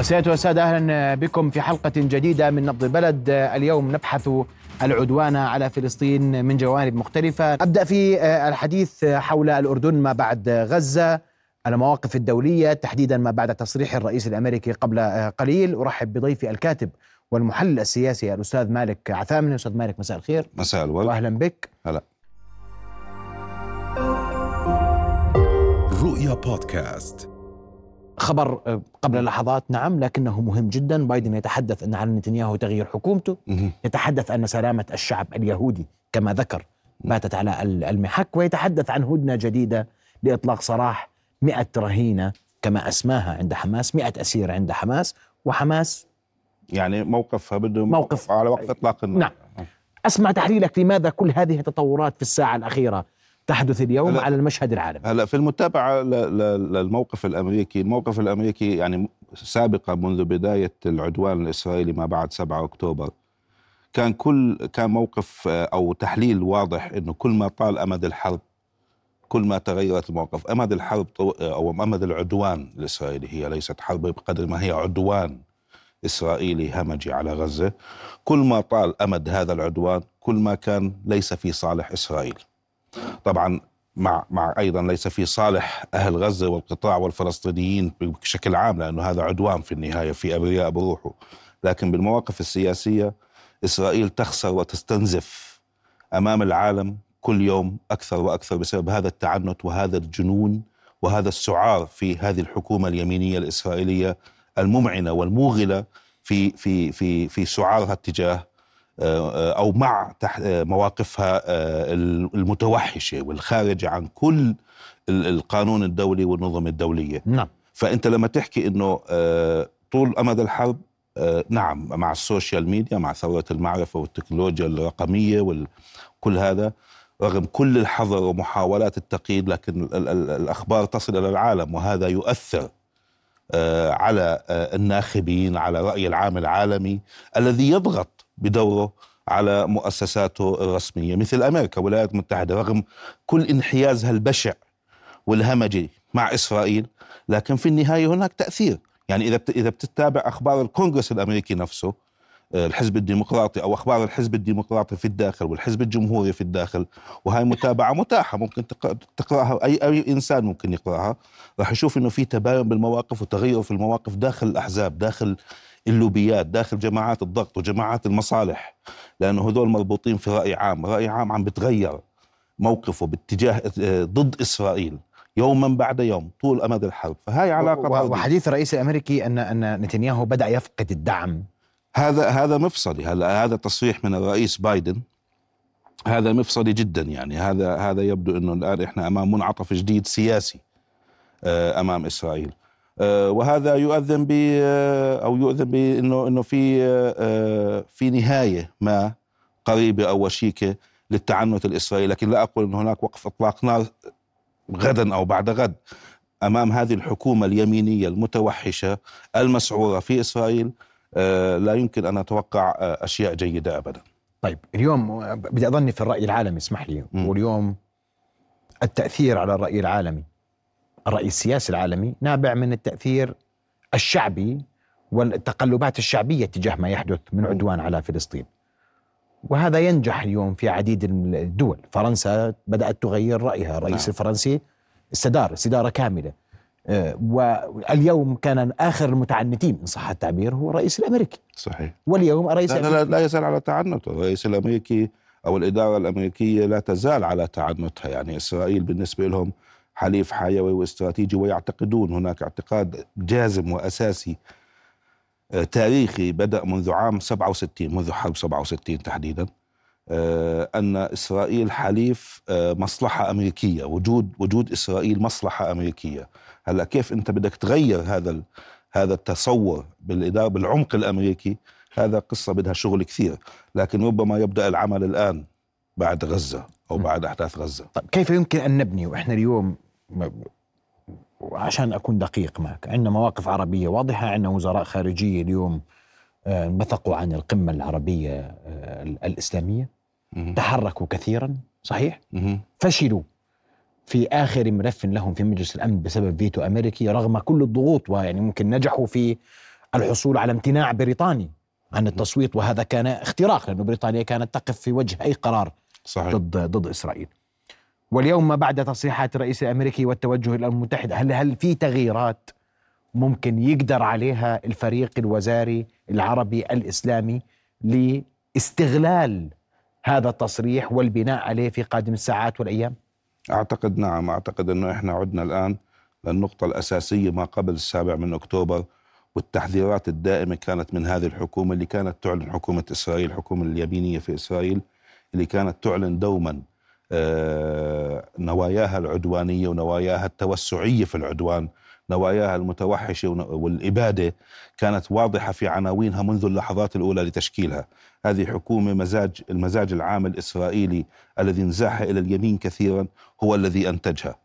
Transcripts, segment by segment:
سيادة والسادة أهلا بكم في حلقة جديدة من نبض البلد اليوم نبحث العدوان على فلسطين من جوانب مختلفة. أبدأ في الحديث حول الأردن ما بعد غزة المواقف الدولية تحديدا ما بعد تصريح الرئيس الأمريكي قبل قليل. أرحب بضيفي الكاتب والمحلل السياسي الأستاذ مالك عثامني أستاذ مالك مساء الخير. مساء الورد. وأهلا بك. هلا. رؤيا بودكاست. خبر آه، قبل لحظات نعم لكنه مهم جدا بايدن يتحدث أن على نتنياهو تغيير حكومته. يتحدث أن سلامة الشعب اليهودي كما ذكر باتت على ال- المحك ويتحدث عن هدنة جديدة لإطلاق سراح مئة رهينة كما أسماها عند حماس مئة أسير عند حماس وحماس يعني موقفها بده موقف. على وقف إطلاق النار نعم. أسمع تحليلك لماذا كل هذه التطورات في الساعة الأخيرة تحدث اليوم على المشهد العالمي. هلا في المتابعة للموقف الأمريكي، الموقف الأمريكي يعني سابقا منذ بداية العدوان الإسرائيلي ما بعد 7 أكتوبر كان كل كان موقف آه، أو تحليل واضح إنه كل ما طال أمد الحرب كل ما تغيرت الموقف، أمد الحرب أو أمد العدوان الإسرائيلي هي ليست حرب بقدر ما هي عدوان إسرائيلي همجي على غزة، كل ما طال أمد هذا العدوان كل ما كان ليس في صالح إسرائيل. طبعا مع مع أيضا ليس في صالح أهل غزة والقطاع والفلسطينيين بشكل عام لأنه هذا عدوان في النهاية في أبرياء بروحه. لكن بالمواقف السياسية إسرائيل تخسر وتستنزف أمام العالم كل يوم أكثر وأكثر بسبب هذا التعنت وهذا الجنون وهذا السعار في هذه الحكومة اليمينية الإسرائيلية الممعنة والموغلة في في في في سعارها تجاه آه، أو مع آه، مواقفها آه، المتوحشة والخارجة عن كل ال- القانون الدولي والنظم الدولية. نعم. فأنت لما تحكي إنه آه، طول أمد الحرب آه، نعم مع السوشيال ميديا مع ثورة المعرفة والتكنولوجيا الرقمية وكل هذا رغم كل الحظر ومحاولات التقييد لكن ال- ال- الأخبار تصل إلى العالم وهذا يؤثر آه، على آه، الناخبين على رأي العام العالمي الذي يضغط بدوره على مؤسساته الرسمية. مثل أمريكا والولايات المتحده رغم كل انحيازها البشع والهمجي مع إسرائيل لكن في النهاية هناك تأثير. يعني إذا إذا بتتابع أخبار الكونغرس الأمريكي نفسه الحزب الديمقراطي أو أخبار الحزب الديمقراطي في الداخل والحزب الجمهوري في الداخل وهي متابعة متاحة ممكن تق- تقرأها أي أي إنسان ممكن يقرأها. راح يشوف إنه في تباين بالمواقف وتغير في المواقف داخل الأحزاب داخل اللوبيات داخل جماعات الضغط وجماعات المصالح لأنه هذول مربوطين في رأي عام رأي عام عم بتغير موقفه باتجاه آه، ضد إسرائيل يوما بعد يوم طول أمد الحرب. فهاي علاقة. وحديث الرئيس الأمريكي أن أن نتنياهو بدأ يفقد الدعم. هذا هذا مفصلي. هلا هذا تصريح من الرئيس بايدن؟ هذا مفصلي جدا يعني. هذا هذا يبدو إنه الآن إحنا أمام منعطف جديد سياسي آه، أمام إسرائيل. آه، وهذا يؤذن ب آه، أو يؤذن بانه إنه في في نهاية ما قريبة أو وشيكة للتعنت الإسرائيلي. لكن لا أقول إن هناك وقف إطلاق نار غدا أو بعد غد. أمام هذه الحكومة اليمينية المتوحشة المسعورة في إسرائيل لا يمكن أن أتوقع آه، أشياء جيدة ابدا. طيب اليوم بدي أظني في الرأي العالمي اسمح لي مم. واليوم التأثير على الرأي العالمي الرأي السياسي العالمي نابع من التأثير الشعبي والتقلبات الشعبية تجاه ما يحدث من عدوان على فلسطين. وهذا ينجح اليوم في عديد الدول. فرنسا بدأت تغير رأيها. الرئيس نعم. الفرنسي استدار استدارة كاملة. آه، واليوم كان آخر المتعنتين إن صح التعبير هو الرئيس الأمريكي. صحيح. واليوم الرئيس لا, لا, لا يزال على تعنته. الرئيس الأمريكي أو الإدارة الأمريكية لا تزال على تعنتها. يعني إسرائيل بالنسبة لهم حليف حيوي واستراتيجي ويعتقدون هناك اعتقاد جازم وأساسي آه، تاريخي بدأ منذ عام 67 منذ حرب 67 تحديدا. آه، أن إسرائيل حليف آه، مصلحة أمريكية وجود وجود إسرائيل مصلحة أمريكية هلأ كيف أنت بدك تغير هذا هذا التصور بالإدارة بالعمق الأمريكي هذا قصة بدها شغل كثير لكن ربما يبدأ العمل الآن بعد غزة أو. بعد أحداث غزة طيب كيف يمكن أن نبني وإحنا اليوم وعشان أكون دقيق معك عندنا مواقف عربية واضحة عندنا وزراء خارجية اليوم آه، انبثقوا عن القمة العربية آه، الإسلامية. تحركوا كثيرا صحيح. فشلوا. في آخر ملف لهم في مجلس الأمن بسبب فيتو أمريكي رغم كل الضغوط ويعني ممكن نجحوا في الحصول على امتناع بريطاني عن التصويت وهذا كان اختراق لأن بريطانيا كانت تقف في وجه أي قرار صحيح. ضد ضد إسرائيل. واليوم ما بعد تصريحات الرئيس الأمريكي والتوجه إلى الأمم المتحدة هل هل في تغييرات ممكن يقدر عليها الفريق الوزاري العربي الإسلامي لاستغلال هذا التصريح والبناء عليه في قادم الساعات والأيام؟ أعتقد نعم أعتقد إنه إحنا عدنا الآن للنقطة الأساسية ما قبل السابع من أكتوبر والتحذيرات الدائمة كانت من هذه الحكومة اللي كانت تعلن حكومة إسرائيل الحكومة اليمينية في إسرائيل اللي كانت تعلن دوما آه، نواياها العدوانية ونواياها التوسعية في العدوان نواياها المتوحشة والإبادة كانت واضحة في عناوينها منذ اللحظات الأولى لتشكيلها هذه حكومة مزاج المزاج العام الإسرائيلي الذي انزاح إلى اليمين كثيرا هو الذي أنتجها.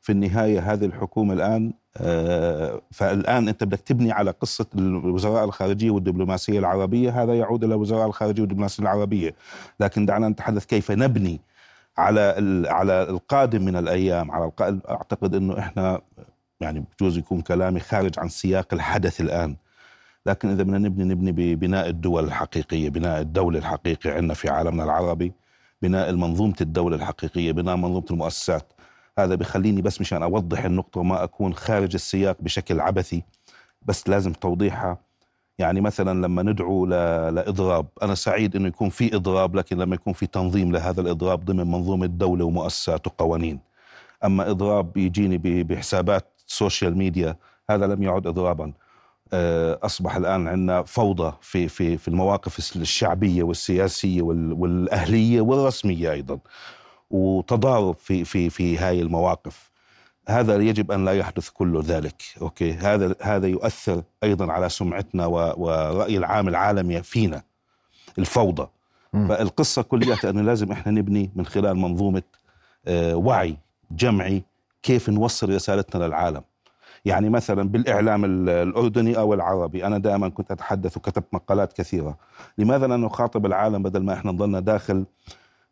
في النهاية هذه الحكومة الآن آه، فالآن أنت بدك تبني على قصة الوزراء الخارجية والدبلوماسية العربية. هذا يعود إلى وزراء الخارجية والدبلوماسية العربية. لكن دعنا نتحدث كيف نبني على على القادم من الأيام. على القادم أعتقد إنه إحنا يعني بجوز يكون كلامي خارج عن سياق الحدث الآن. لكن إذا بدنا نبني نبني ببناء الدول الحقيقية بناء الدولة الحقيقي عندنا في عالمنا العربي بناء منظومة الدولة الحقيقية بناء منظومة المؤسسات. هذا بخليني بس مشان أوضح النقطة وما أكون خارج السياق بشكل عبثي بس لازم توضيحها. يعني مثلا لما ندعو لإضراب أنا سعيد إنه يكون في إضراب لكن لما يكون في تنظيم لهذا الإضراب ضمن منظومة دولة ومؤسسات وقوانين. أما إضراب يجيني بحسابات social media هذا لم يعد اضرابا. آه، أصبح الآن عندنا فوضى في في في المواقف الشعبية والسياسية والأهلية والرسمية أيضا وتضارب في في في هاي المواقف. هذا يجب أن لا يحدث كل ذلك أوكي؟ هذا هذا يؤثر أيضا على سمعتنا ورأي العام العالمي فينا الفوضى. م. فالقصة كلياتها انه لازم إحنا نبني من خلال منظومة آه، وعي جمعي كيف نوصل رسالتنا للعالم. يعني مثلا بالإعلام الأردني أو العربي أنا دائما كنت أتحدث وكتبت مقالات كثيرة. لماذا لا نخاطب العالم بدل ما إحنا نضلنا داخل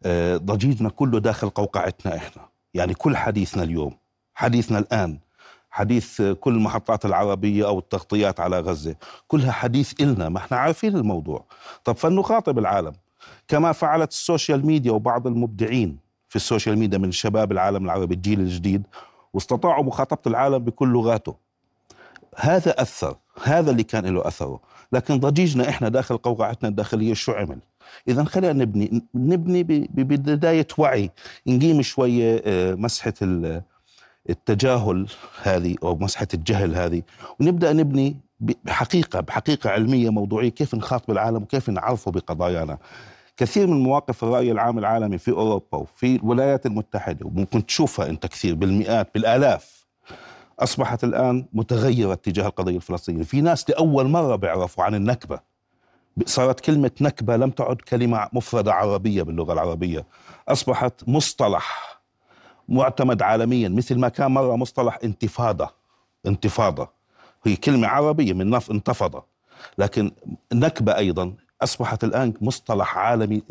آه، ضجيجنا كله داخل قوقعتنا إحنا؟ يعني كل حديثنا اليوم حديثنا الآن حديث كل المحطات العربية أو التغطيات على غزة كلها حديث إلنا ما إحنا عارفين الموضوع. طب فلنخاطب العالم. كما فعلت ال social media وبعض المبدعين في ال social media من شباب العالم العربي الجيل الجديد واستطاعوا مخاطبة العالم بكل لغاته. هذا أثر هذا اللي كان له أثره. لكن ضجيجنا إحنا داخل قوقعتنا الداخلية شو عمل؟ إذا خلينا نبني نبني ببداية وعي. نقيم شوية آه، مسحة التجاهل هذه أو مسحة الجهل هذه. ونبدأ نبني بحقيقة بحقيقة علمية موضوعية. كيف نخاطب العالم وكيف نعرفه بقضايانا. كثير من مواقف الرأي العام العالمي في أوروبا وفي الولايات المتحدة وممكن تشوفها أنت كثير بالمئات بالآلاف أصبحت الآن متغيرة تجاه القضية الفلسطينية، في ناس لأول مرة بيعرفوا عن النكبة. صارت كلمة نكبة لم تعد كلمة مفردة عربية باللغة العربية، أصبحت مصطلح معتمد عالميا مثل ما كان مرة مصطلح انتفاضة. انتفاضة. هي كلمة عربية من نف انتفض لكن نكبة أيضا أصبحت الآن مصطلح عالمي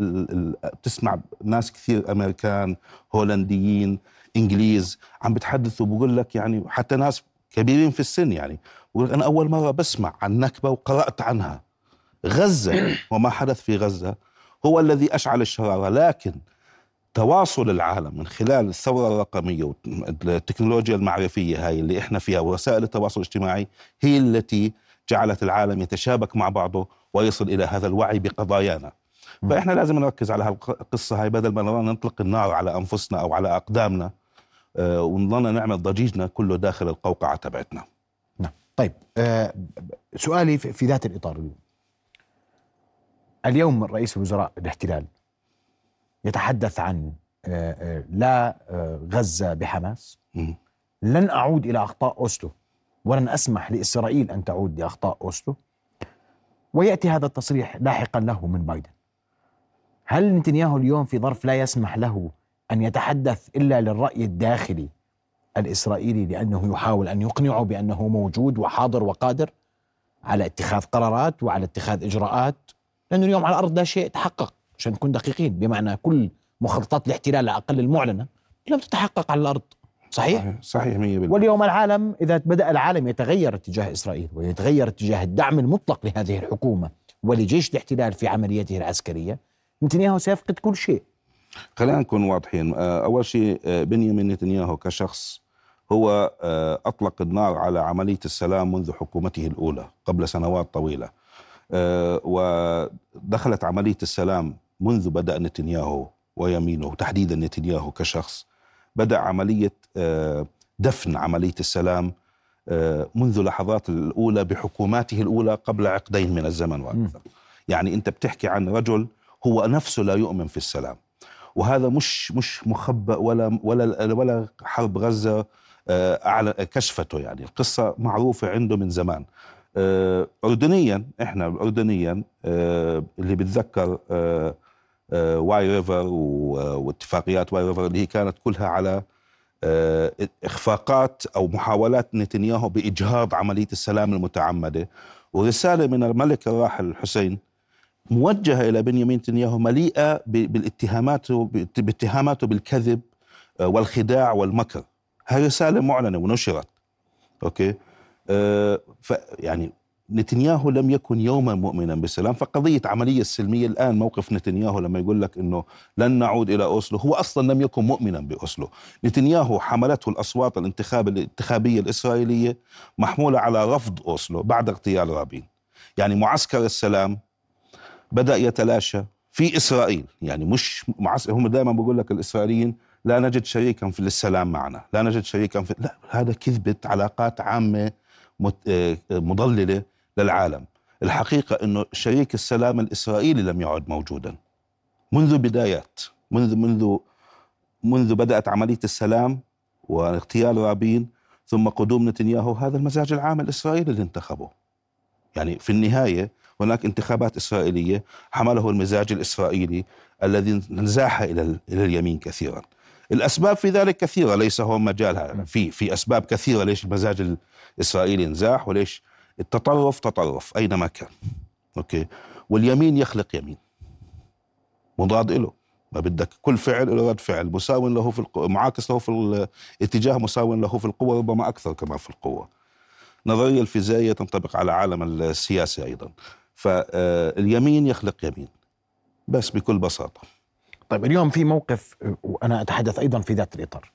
تسمع ناس كثير أمريكان هولنديين إنجليز عم بتحدثوا بقول لك يعني حتى ناس كبيرين في السن يعني. بقول أنا أول مرة بسمع عن نكبة وقرأت عنها. غزة وما حدث في غزة هو الذي أشعل الشرارة لكن تواصل العالم من خلال الثورة الرقمية والتكنولوجيا المعرفية هاي اللي إحنا فيها ووسائل التواصل الاجتماعي هي التي جعلت العالم يتشابك مع بعضه. ويصل إلى هذا الوعي بقضايانا. فإحنا لازم نركز على هالقصة هاي بدل ما نطلق النار على أنفسنا أو على أقدامنا آه، ونضلنا نعمل ضجيجنا كله داخل القوقعة تبعتنا. نعم. طيب آه سؤالي في ذات الإطار اليوم. اليوم رئيس وزراء الاحتلال يتحدث عن آه، لا آه، غزة بحماس. لن أعود إلى أخطاء أوسلو ولن أسمح لإسرائيل أن تعود لأخطاء أوسلو ويأتي هذا التصريح لاحقا له من بايدن. هل نتنياهو اليوم في ظرف لا يسمح له أن يتحدث إلا للرأي الداخلي الإسرائيلي لأنه يحاول أن يقنعه بأنه موجود وحاضر وقادر على اتخاذ قرارات وعلى اتخاذ إجراءات؟ لأنه اليوم على الأرض لا شيء تحقق عشان نكون دقيقين بمعنى كل مخططات الاحتلال على الأقل المعلنة لم تتحقق على الأرض. صحيح؟ صحيح 100% واليوم العالم إذا بدأ العالم يتغير اتجاه إسرائيل ويتغير اتجاه الدعم المطلق لهذه الحكومة ولجيش الاحتلال في عمليته العسكرية نتنياهو سيفقد كل شيء. خلينا نكون واضحين. آه، أول شيء آه، بنيامين نتنياهو كشخص هو آه، أطلق النار على عملية السلام منذ حكومته الأولى قبل سنوات طويلة. ودخلت عملية السلام منذ بدأ نتنياهو ويمينه تحديدا نتنياهو كشخص. بدأ عملية دفن عملية السلام منذ لحظات الأولى بحكوماته الأولى قبل عقدين من الزمن وأكثر. يعني أنت بتحكي عن رجل هو نفسه لا يؤمن في السلام. وهذا مش مش مخبأ ولا ولا ولا حرب غزة آه، أعلى كشفته يعني. القصة معروفة عنده من زمان. آه، أردنيا إحنا أردنيا آه، اللي بتذكر واي ريفر واتفاقيات واي ريفر اللي هي كانت كلها على إخفاقات أو محاولات نتنياهو بإجهاض عملية السلام المتعمدة. ورسالة من الملك الراحل الحسين موجهة إلى بنيامين نتنياهو مليئة بالاتهامات باتهاماته بالكذب آه، والخداع والمكر. هاي رسالة معلنة ونشرت. أوكي؟ أه يعني نتنياهو لم يكن يوما مؤمنا بالسلام فقضية عملية السلمية الآن موقف نتنياهو لما يقول لك أنه لن نعود إلى أوسلو هو أصلا لم يكن مؤمنا بأوسلو. نتنياهو حملته الأصوات الانتخاب الانتخابية الإسرائيلية محمولة على رفض أوسلو بعد اغتيال رابين. يعني معسكر السلام بدأ يتلاشى في إسرائيل. يعني مش معس... هم دائما بقول لك الإسرائيليين لا نجد شريكا في السلام معنا لا نجد شريكا في لا هذا كذبة علاقات عامة آه، مضللة. للعالم. الحقيقة إنه شريك السلام الإسرائيلي لم يعد موجودا. منذ بدايات منذ منذ منذ بدأت عملية السلام واغتيال رابين ثم قدوم نتنياهو هذا المزاج العام الإسرائيلي اللي انتخبه. يعني في النهاية هناك انتخابات إسرائيلية حمله المزاج الإسرائيلي الذي انزاح إلى إلى اليمين كثيرا. الأسباب في ذلك كثيرة ليس هو مجالها في في أسباب كثيرة ليش المزاج الإسرائيلي انزاح وليش التطرف تطرف أينما كان. أوكي؟ واليمين يخلق يمين. مضاد له ما بدك كل فعل له رد فعل. مساو له في القوة معاكس له في الاتجاه مساو له في القوة ربما أكثر كمان في القوة. نظرية الفيزيائية تنطبق على عالم السياسة أيضا. فاليمين يخلق يمين. بس بكل بساطة. طيب اليوم في موقف وأنا أتحدث أيضا في ذات الإطار.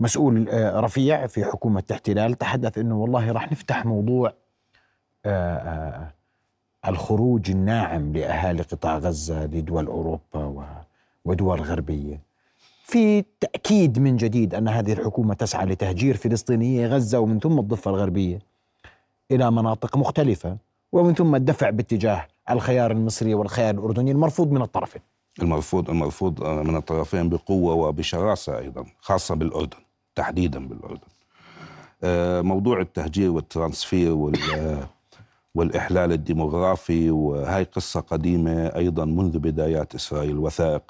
مسؤول آه، رفيع في حكومة الاحتلال تحدث أنه والله راح نفتح موضوع آه، آه، الخروج الناعم لأهالي قطاع غزة لدول أوروبا ودول غربية. في تأكيد من جديد أن هذه الحكومة تسعى لتهجير فلسطينيي غزة ومن ثم الضفة الغربية إلى مناطق مختلفة ومن ثم الدفع باتجاه الخيار المصري والخيار الأردني المرفوض من الطرفين. المرفوض المرفوض من الطرفين بقوة وبشراسة أيضا خاصة بالأردن تحديدا بالأردن. آه، موضوع التهجير وال transfer وال والإحلال الديموغرافي وهي قصة قديمة أيضا منذ بدايات إسرائيل الوثائق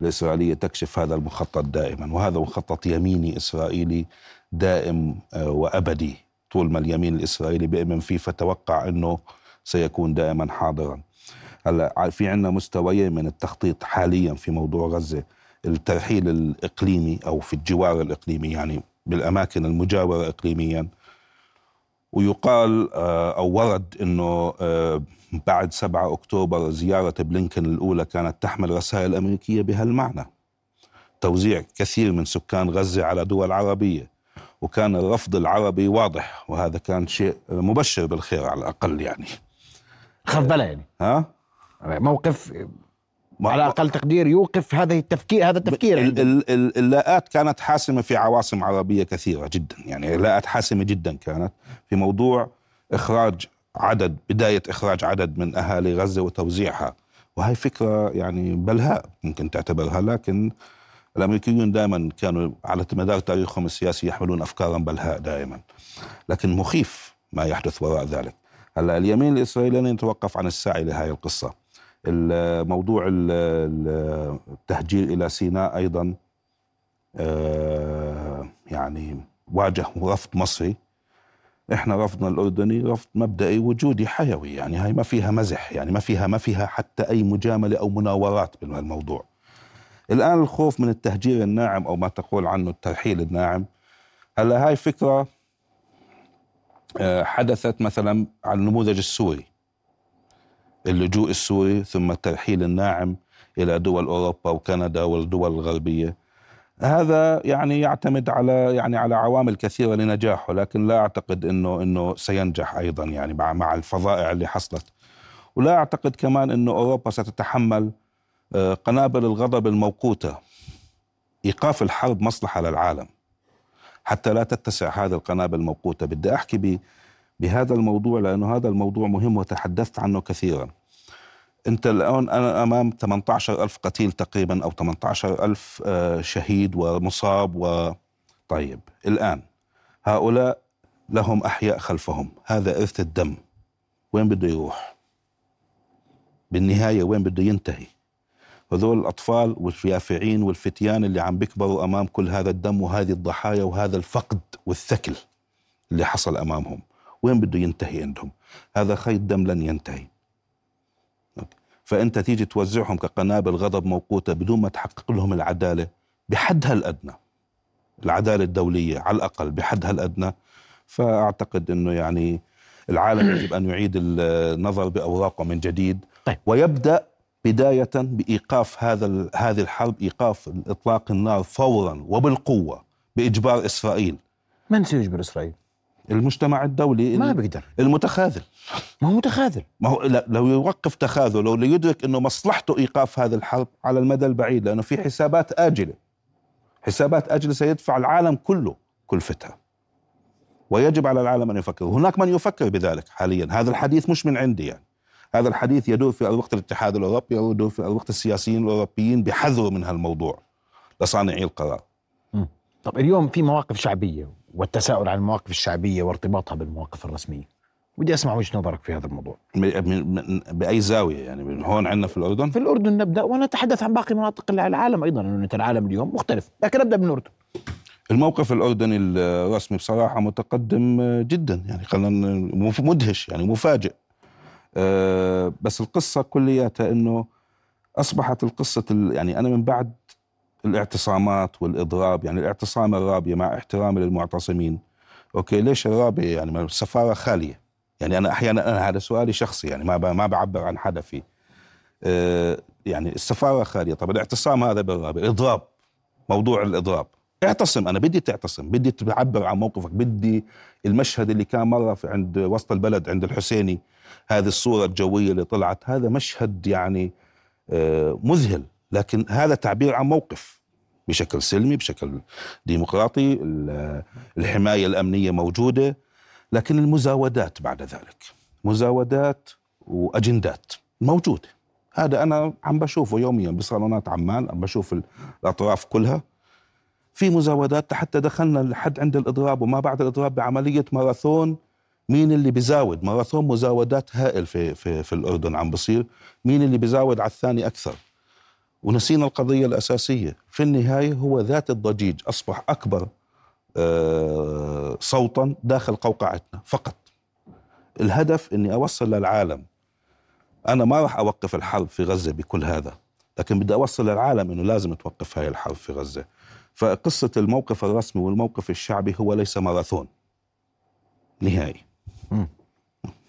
الإسرائيلية تكشف هذا المخطط دائما وهذا مخطط يميني إسرائيلي دائم آه، وأبدي. طول ما اليمين الإسرائيلي بيؤمن فيه فتوقع إنه سيكون دائما حاضرا. هلأ في عندنا مستويين من التخطيط حاليا في موضوع غزة الترحيل الإقليمي أو في الجوار الإقليمي يعني بالأماكن المجاورة اقليميا ويقال آه، أو ورد إنه آه، بعد 7 أكتوبر زيارة بلينكن الأولى كانت تحمل رسائل أمريكية بهالمعنى. توزيع كثير من سكان غزة على دول عربية وكان الرفض العربي واضح وهذا كان شيء مبشر بالخير على الأقل يعني. خف بلا يعني. ها؟ موقف على أقل تقدير يوقف هذا التفكير هذا التفكير اللاءات كانت حاسمة في عواصم عربية كثيرة جدا. يعني لاءات حاسمة جدا كانت في موضوع إخراج عدد بداية إخراج عدد من أهالي غزة وتوزيعها. وهي فكرة يعني بلهاء ممكن تعتبرها لكن الأمريكيون دائما كانوا على مدار تاريخهم السياسي يحملون افكارا بلهاء دائما لكن مخيف ما يحدث وراء ذلك. هلأ اليمين الاسرائيلي لن يتوقف عن السعي لهذه القصة. الموضوع التهجير إلى سيناء أيضا آه، يعني واجه رفض مصري. إحنا رفضنا الأردني رفض مبدئي وجودي حيوي يعني هاي ما فيها مزح يعني ما فيها ما فيها حتى أي مجاملة أو مناورات بالموضوع الآن الخوف من التهجير الناعم أو ما تقول عنه الترحيل الناعم. هلا هاي فكرة آه، حدثت مثلا على النموذج السوري. اللجوء السوري ثم الترحيل الناعم إلى دول أوروبا وكندا والدول الغربية. هذا يعني يعتمد على يعني على عوامل كثيرة لنجاحه لكن لا أعتقد إنه إنه سينجح أيضا يعني مع مع الفظائع اللي حصلت. ولا أعتقد كمان إنه أوروبا ستتحمل آه، قنابل الغضب الموقوتة إيقاف الحرب مصلحة للعالم. حتى لا تتسع هذه القنابل الموقوتة. بدي أحكي بهذا الموضوع لأنه هذا الموضوع مهم وتحدثت عنه كثيرا. انت الآن أنا أمام 18 ألف قتيل تقريبا أو 18 ألف آه، شهيد ومصاب و طيب الآن هؤلاء لهم أحياء خلفهم. هذا إرث الدم. وين بده يروح؟ بالنهاية وين بده ينتهي؟ هذول الأطفال واليافعين والفتيان اللي عم بيكبروا أمام كل هذا الدم وهذه الضحايا وهذا الفقد والثكل اللي حصل أمامهم وين بده ينتهي عندهم؟ هذا خيط دم لن ينتهي. فأنت تيجي توزعهم كقنابل غضب موقوتة بدون ما تحقق لهم العدالة بحدها الادنى العدالة الدولية على الأقل بحدها الادنى فأعتقد إنه يعني العالم يجب أن يعيد النظر بأوراقه من جديد طيب. ويبدأ بداية بإيقاف هذا هذه الحرب إيقاف إطلاق النار فورا وبالقوة بإجبار إسرائيل من سيجبر إسرائيل؟ المجتمع الدولي ما بيقدر. المتخاذل. ما هو متخاذل. ما هو لو يوقف تخاذله ليدرك إنه مصلحته إيقاف هذه الحرب على المدى البعيد لأنه في حسابات آجلة. حسابات آجلة سيدفع العالم كله كلفتها ويجب على العالم أن يفكر. هناك من يفكر بذلك حاليا. هذا الحديث مش من عندي يعني. هذا الحديث يدور في الوقت الاتحاد الأوروبي يدور في الوقت السياسيين الأوروبيين بحذروا من هالموضوع لصانعي القرار. طب اليوم في مواقف شعبية والتساؤل عن المواقف الشعبية وارتباطها بالمواقف الرسمية. بدي أسمع وجهة نظرك في هذا الموضوع. بأي زاوية يعني؟ من هون عندنا في الأردن؟ في الأردن نبدأ ونتحدث عن باقي مناطق العالم أيضا لأنه العالم اليوم مختلف. لكن نبدأ من الاردن الموقف الأردني الرسمي بصراحة متقدم جدا يعني خلينا مدهش يعني مفاجئ. أه بس القصة كلياتها إنه أصبحت القصة يعني أنا من بعد الاعتصامات والإضراب يعني الاعتصام الرابية مع احترامي للمعتصمين. أوكي ليش الرابية؟ يعني السفاره خالية. يعني أنا أحيانا أنا هذا سؤالي شخصي يعني ما ما بعبر عن حدا فيه أه يعني السفارة خالية. طب الاعتصام هذا بالرابية. إضراب. موضوع الإضراب. اعتصم. أنا بدي تعتصم. بدي تعبر عن موقفك. بدي المشهد اللي كان مرة في عند وسط البلد عند الحسيني. هذه الصورة الجوية اللي طلعت. هذا مشهد يعني آه، مذهل. لكن هذا تعبير عن موقف بشكل سلمي بشكل ديمقراطي. الحماية الأمنية موجودة لكن المزاودات بعد ذلك. مزاودات وأجندات موجودة. هذا أنا عم بشوفه يوميا بصالونات عمان عم بشوف الأطراف كلها. في مزاودات حتى دخلنا لحد عند الإضراب وما بعد الإضراب بعملية ماراثون. مين اللي بيزاود؟ ماراثون مزاودات هائل في في في الأردن عم بصير. مين اللي بيزاود على الثاني أكثر؟ ونسينا القضية الأساسية. في النهاية هو ذات الضجيج أصبح أكبر آه، صوتا داخل قوقعتنا فقط. الهدف أني أوصل للعالم. أنا ما راح أوقف الحرب في غزة بكل هذا لكن بدي أوصل للعالم أنه لازم توقف هاي الحرب في غزة. فقصة الموقف الرسمي والموقف الشعبي هو ليس ماراثون. نهائي.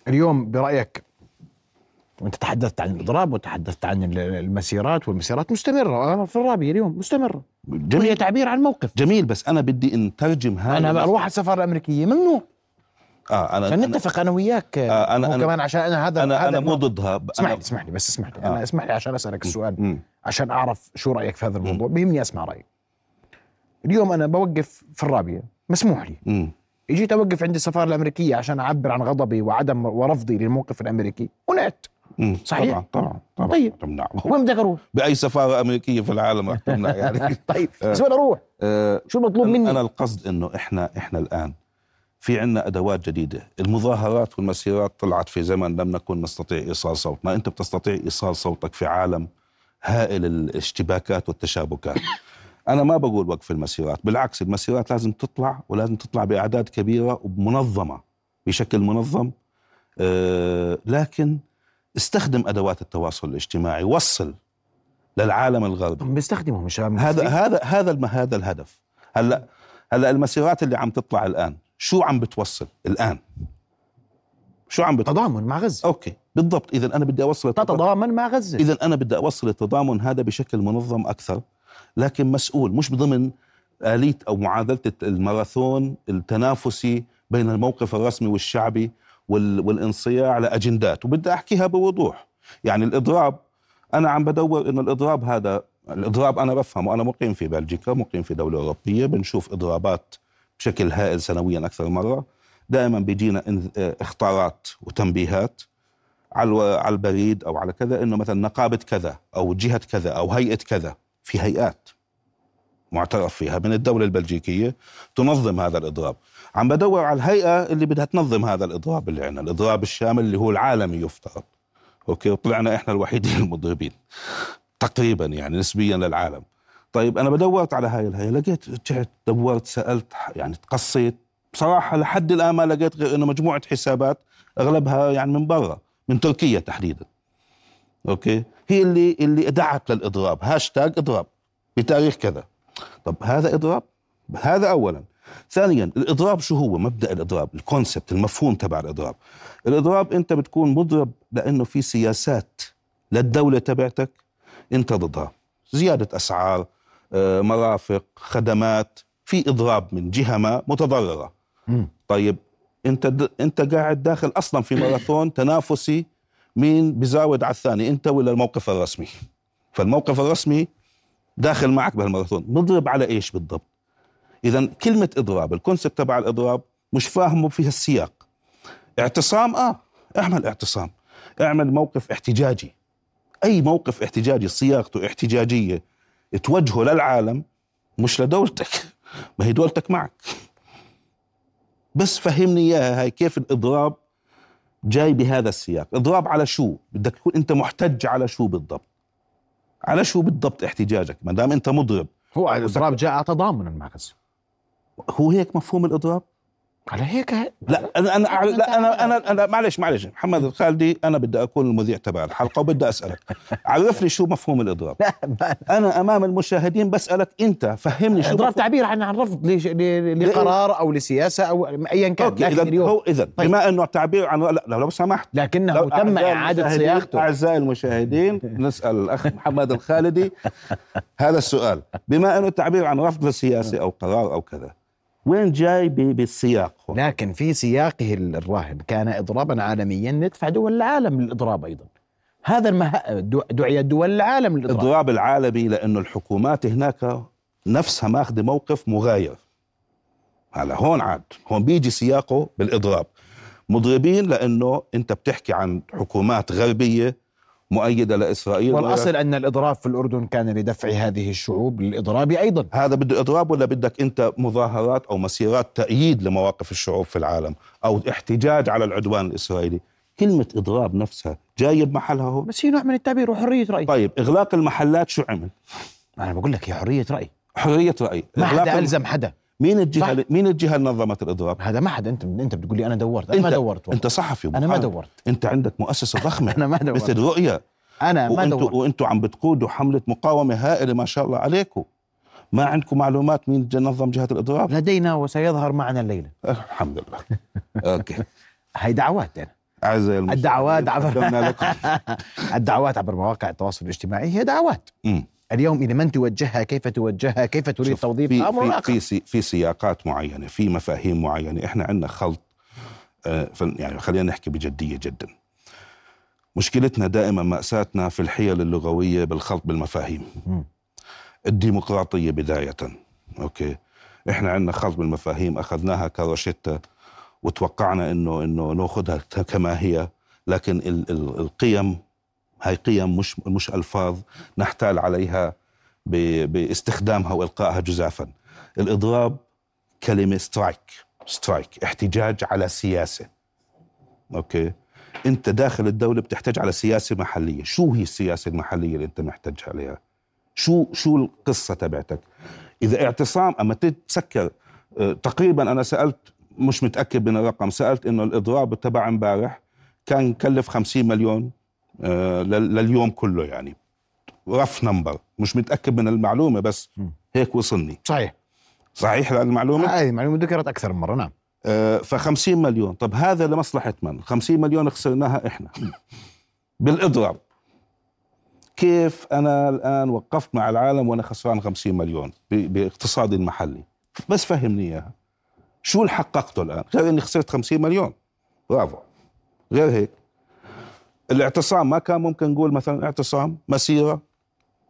اليوم برأيك وانت تحدثت عن الاضراب وتحدثت عن المسيرات والمسيرات مستمرة. في الرابيه اليوم مستمرة. جميل. وهي تعبير عن موقف. جميل بس أنا بدي نترجم هذا أنا أروح على السفارة الأمريكية ممنوع. آه أنا نتفق أنا وياك. آه أنا أنا كمان عشان أنا هذا أنا هذا أنا مو ضدها. اسمح لي اسمح لي بس اسمح لي. آه. أنا اسمح لي عشان أسألك السؤال م. عشان أعرف شو رأيك في هذا الموضوع. بيهمني أسمع رأيك. اليوم أنا بوقف في الرابية. مسموح لي. م. إجيت أوقف عند السفارة الأمريكية عشان أعبر عن غضبي وعدم ورفضي للموقف الأمريكي. ونعت. صحيح؟ طبعا طبعا طبعا. طيب. تمنع وين بدك أروح؟ بأي سفارة أمريكية في العالم راح تمنع يعني. طيب بس وين أروح؟ أه شو المطلوب مني؟ أنا القصد إنه إحنا إحنا الآن في عندنا أدوات جديدة، المظاهرات والمسيرات طلعت في زمن لم نكن نستطيع إيصال صوتنا، أنت بتستطيع إيصال صوتك في عالم هائل الاشتباكات والتشابكات. أنا ما بقول وقف المسيرات، بالعكس المسيرات لازم تطلع ولازم تطلع بأعداد كبيرة ومنظمة بشكل منظم. أه لكن استخدم أدوات التواصل الاجتماعي وصل للعالم الغربي. هم بيستخدموا مش هذا هذا هذا الم- هذا الهدف. هلأ هلأ المسيرات اللي عم تطلع الآن شو عم بتوصل الآن؟ شو عم بتوصل؟ تضامن مع غزة. أوكي بالضبط. إذا أنا بدي أوصل تتضامن مع غزة. إذا أنا بدي أوصل التضامن هذا بشكل منظم أكثر لكن مسؤول مش ضمن آلية أو معادلة الماراثون التنافسي بين الموقف الرسمي والشعبي وال- والانصياع لأجندات. وبدي أحكيها بوضوح. يعني الإضراب أنا عم بدور إنه الإضراب هذا الإضراب أنا بفهمه أنا مقيم في بلجيكا مقيم في دولة أوروبية بنشوف إضرابات بشكل هائل سنويا أكثر مرة. دائما بيجينا آه، اخطارات وتنبيهات على على البريد أو على كذا إنه مثلا نقابة كذا أو جهة كذا أو هيئة كذا في هيئات معترف فيها من الدولة البلجيكية تنظم هذا الإضراب. عم بدور على الهيئة اللي بدها تنظم هذا الإضراب اللي عندنا الإضراب الشامل اللي هو العالمي يفترض. okay وطلعنا إحنا الوحيدين المضربين تقريبا يعني نسبيا للعالم. طيب أنا بدورت على هاي الهيئة لقيت رجعت دورت سألت يعني تقصيت. بصراحة لحد الآن ما لقيت غير إنه مجموعة حسابات أغلبها يعني من برا من تركيا تحديدا. okay؟ هي اللي اللي دعت للإضراب. هاشتاج إضراب بتاريخ كذا. طب هذا إضراب؟ هذا اولا. ثانيا الإضراب شو هو؟ مبدأ الإضراب ال concept المفهوم تبع الإضراب. الإضراب أنت بتكون مضرب لأنه في سياسات للدولة تبعتك أنت ضدها. زيادة أسعار آه، مرافق خدمات في إضراب من جهة ما متضررة. طيب أنت د... أنت قاعد داخل أصلا في ماراثون تنافسي مين بزاود على الثاني أنت ولا الموقف الرسمي؟ فالموقف الرسمي داخل معك بهالماراثون. مضرب على إيش بالضبط؟ اذا كلمة إضراب الكونسبت تبع الإضراب مش فاهمه فيها السياق اعتصام؟ آه اعمل اعتصام. اعمل موقف احتجاجي. أي موقف احتجاجي صياغته احتجاجية توجهه للعالم مش لدولتك. ما هي دولتك معك. بس فهمني إياها هاي كيف الإضراب جاي بهذا السياق؟ إضراب على شو؟ بدك تكون أنت محتج على شو بالضبط؟ على شو بالضبط احتجاجك؟ ما دام أنت مضرب. هو الإضراب جاء تضامنا مع غزه هو هيك مفهوم الإضراب؟ على هيك لا أنا أنا لا أنا أنا أنا معلش معلش. محمد الخالدي أنا بدي أكون المذيع تبع الحلقة وبدي أسألك. عرف لي شو مفهوم الإضراب. أنا أمام المشاهدين بسألك أنت فهمني شو إضراب تعبير عن عن رفض لش- ل- لقرار أو لسياسة أو ايا كان أوكي لكن اذا اليوم. هو اذا طيب. بما إنه تعبير عن لا لو, لو سمحت. لكنه لو تم إعادة صياغته. أعزائي المشاهدين نسأل الأخ محمد الخالدي هذا السؤال. بما إنه التعبير عن رفض لسياسة أو قرار أو كذا وين جاي بالسياق هون؟ لكن في سياقه الراهن كان اضرابا عالميا ندفع دول العالم للإضراب أيضا. هذا المه... دع- دعيت دول العالم للإضراب. الإضراب العالمي لأنه الحكومات هناك نفسها ماخذة موقف مغاير. هلا هون عاد هون بيجي سياقه بالإضراب. مضربين لأنه أنت بتحكي عن حكومات غربية مؤيدة لإسرائيل والأصل أن الإضراب في الأردن كان لدفع هذه الشعوب للإضراب أيضا. هذا بده إضراب ولا بدك أنت مظاهرات أو مسيرات تأييد لمواقف الشعوب في العالم أو احتجاج على العدوان الإسرائيلي؟ كلمة إضراب نفسها جاية بمحلها هون. بس هي نوع من التعبير وحرية رأي. طيب إغلاق المحلات شو عمل؟ أنا بقول لك هي حرية رأي. حرية رأي. ما إغلاق حدا ألزم حدا. مين الجهة صح. مين الجهة اللي نظمت الإضراب؟ هذا ما حدا انت أنت بتقول لي أنا دورت أنا ما أنت- دورت والله. أنت صحفي أنا ما. دورت أنت عندك مؤسسة ضخمة أنا ما دورت مثل رؤية أنا ما دورت وأنتوا عم بتقودوا حملة مقاومة هائلة ما شاء الله عليكم ما عندكم معلومات مين نظم جهة الإضراب؟ لدينا وسيظهر معنا الليلة الحمد لله أوكي هي دعوات يعني. أعزائي المشاهدين، الدعوات عبر الدعوات عبر مواقع التواصل الاجتماعي هي دعوات مم. اليوم إلى من توجهها كيف توجهها كيف تريد شوف، توظيفها في أمر في في, في سياقات معينة في مفاهيم معينة إحنا عندنا خلط آه، يعني خلينا نحكي بجدية جدا. مشكلتنا دائما مأساتنا في الحيل اللغوية بالخلط بالمفاهيم. مم. الديمقراطية بداية. أوكي؟ إحنا عندنا خلط بالمفاهيم أخذناها كروشته وتوقعنا انه إنه نأخذها كما هي لكن ال ال القيم هاي قيم مش مش ألفاظ نحتال عليها باستخدامها وإلقائها جزافا. الإضراب كلمة strike strike احتجاج على سياسة. okay؟ أنت داخل الدولة بتحتج على سياسة محلية. شو هي السياسة المحلية اللي أنت محتج عليها؟ شو شو القصة تبعتك؟ إذا اعتصام أما تتسكر آه، تقريبا أنا سألت مش متأكد من الرقم سألت إنه الإضراب تبع امبارح كان كلف 50 مليون. لليوم كله يعني. رف نمبر مش متأكد من المعلومة بس. هيك وصلني. صحيح. صحيح المعلومة؟ هذه المعلومة ذكرت أكثر من مرة نعم. ف 50 مليون. طب هذا لمصلحه من 50 مليون خسرناها إحنا. بالإضراب. كيف أنا الآن وقفت مع العالم وأنا خسران 50 مليون؟ باقتصادي المحلي. بس فهمني إياها. شو اللي حققته الآن؟ غير إني خسرت 50 مليون. برافو. غير هيك. الاعتصام ما كان ممكن نقول مثلا اعتصام مسيرة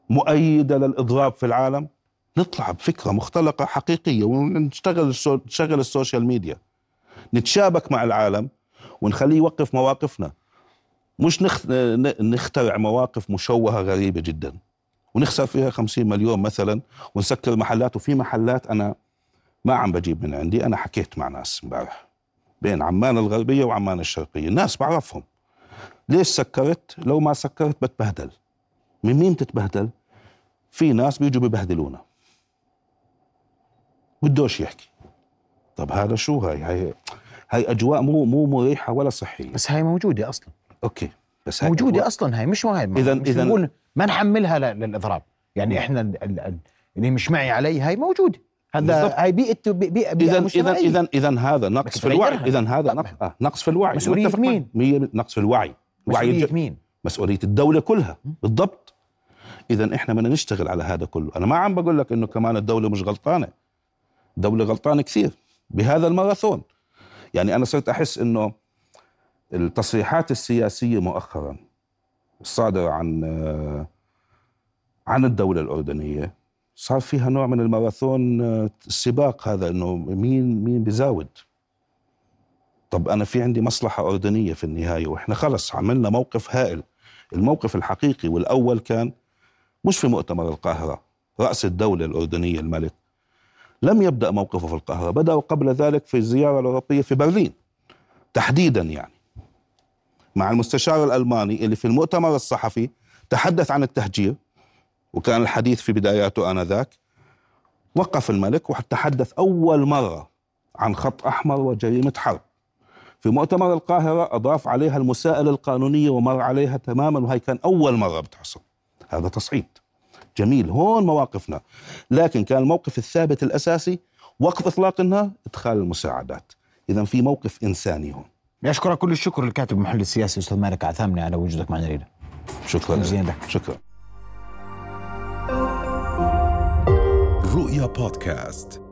مؤيدة للإضراب في العالم. نطلع بفكرة مختلقة حقيقية ونشتغل نشغل ال social media. نتشابك مع العالم ونخليه يوقف مواقفنا. مش نخ... نخترع مواقف مشوهة غريبة جدا. ونخسر فيها 50 مليون مثلا ونسكر محلات وفي محلات أنا ما عم بجيب من عندي. أنا حكيت مع ناس امبارح بين عمان الغربية وعمان الشرقية. ناس بعرفهم. ليش سكرت؟ لو ما سكرت بتبهدل. من مين تتبهدل في ناس بيجوا ببهدلونا. بدوش يحكي. طب هذا شو هاي؟ هاي هاي أجواء مو مو مريحة ولا صحية. بس هاي موجودة أصلا. okay. بس هاي موجودة أجواء- أصلا هاي مش إذن- مش إذن- نقول ما نحملها للإضراب. يعني إحنا ال- ال- ال- اللي مش معي علي هاي موجودة. هذا. هاي بيئه بيئه بيئة اذا اذا. اذا اذا هذا نقص في الوعي. اذا هذا. نقص آه نقص في الوعي. معك. مين؟ مية نقص في الوعي. وعي مسؤولية مين؟ مسؤولية الدولة كلها. بالضبط. اذا إحنا بدنا نشتغل على هذا كله. أنا ما عم بقول لك إنه كمان الدولة مش غلطانة. الدولة غلطانة كثير بهذا الماراثون. يعني أنا صرت أحس إنه التصريحات السياسية مؤخرا الصادرة عن آه، عن الدولة الأردنية صار فيها نوع من الماراثون آه، السباق هذا إنه مين مين بزاود. طب أنا في عندي مصلحة أردنية في النهاية وإحنا خلص عملنا موقف هائل. الموقف الحقيقي والأول كان مش في مؤتمر القاهرة رأس الدولة الأردنية الملك. لم يبدأ موقفه في القاهرة بدأ قبل ذلك في الزيارة الأوروبية في برلين تحديدا يعني. مع المستشار الألماني اللي في المؤتمر الصحفي تحدث عن التهجير وكان الحديث في بداياته آنذاك وقف الملك وتحدث أول مرة عن خط أحمر وجريمة حرب. في مؤتمر القاهرة أضاف عليها المساءلة القانونية ومر عليها تماما وهي كان أول مرة بتحصل هذا تصعيد. جميل هون مواقفنا. لكن كان الموقف الثابت الأساسي وقف إطلاق النار إدخال المساعدات. إذا في موقف إنساني هون. أشكرك كل الشكر للكاتب المحلل السياسي أستاذ مالك عثامني على وجودك معنا ليلة شكرا لك. شكرا. رؤيا بودكاست.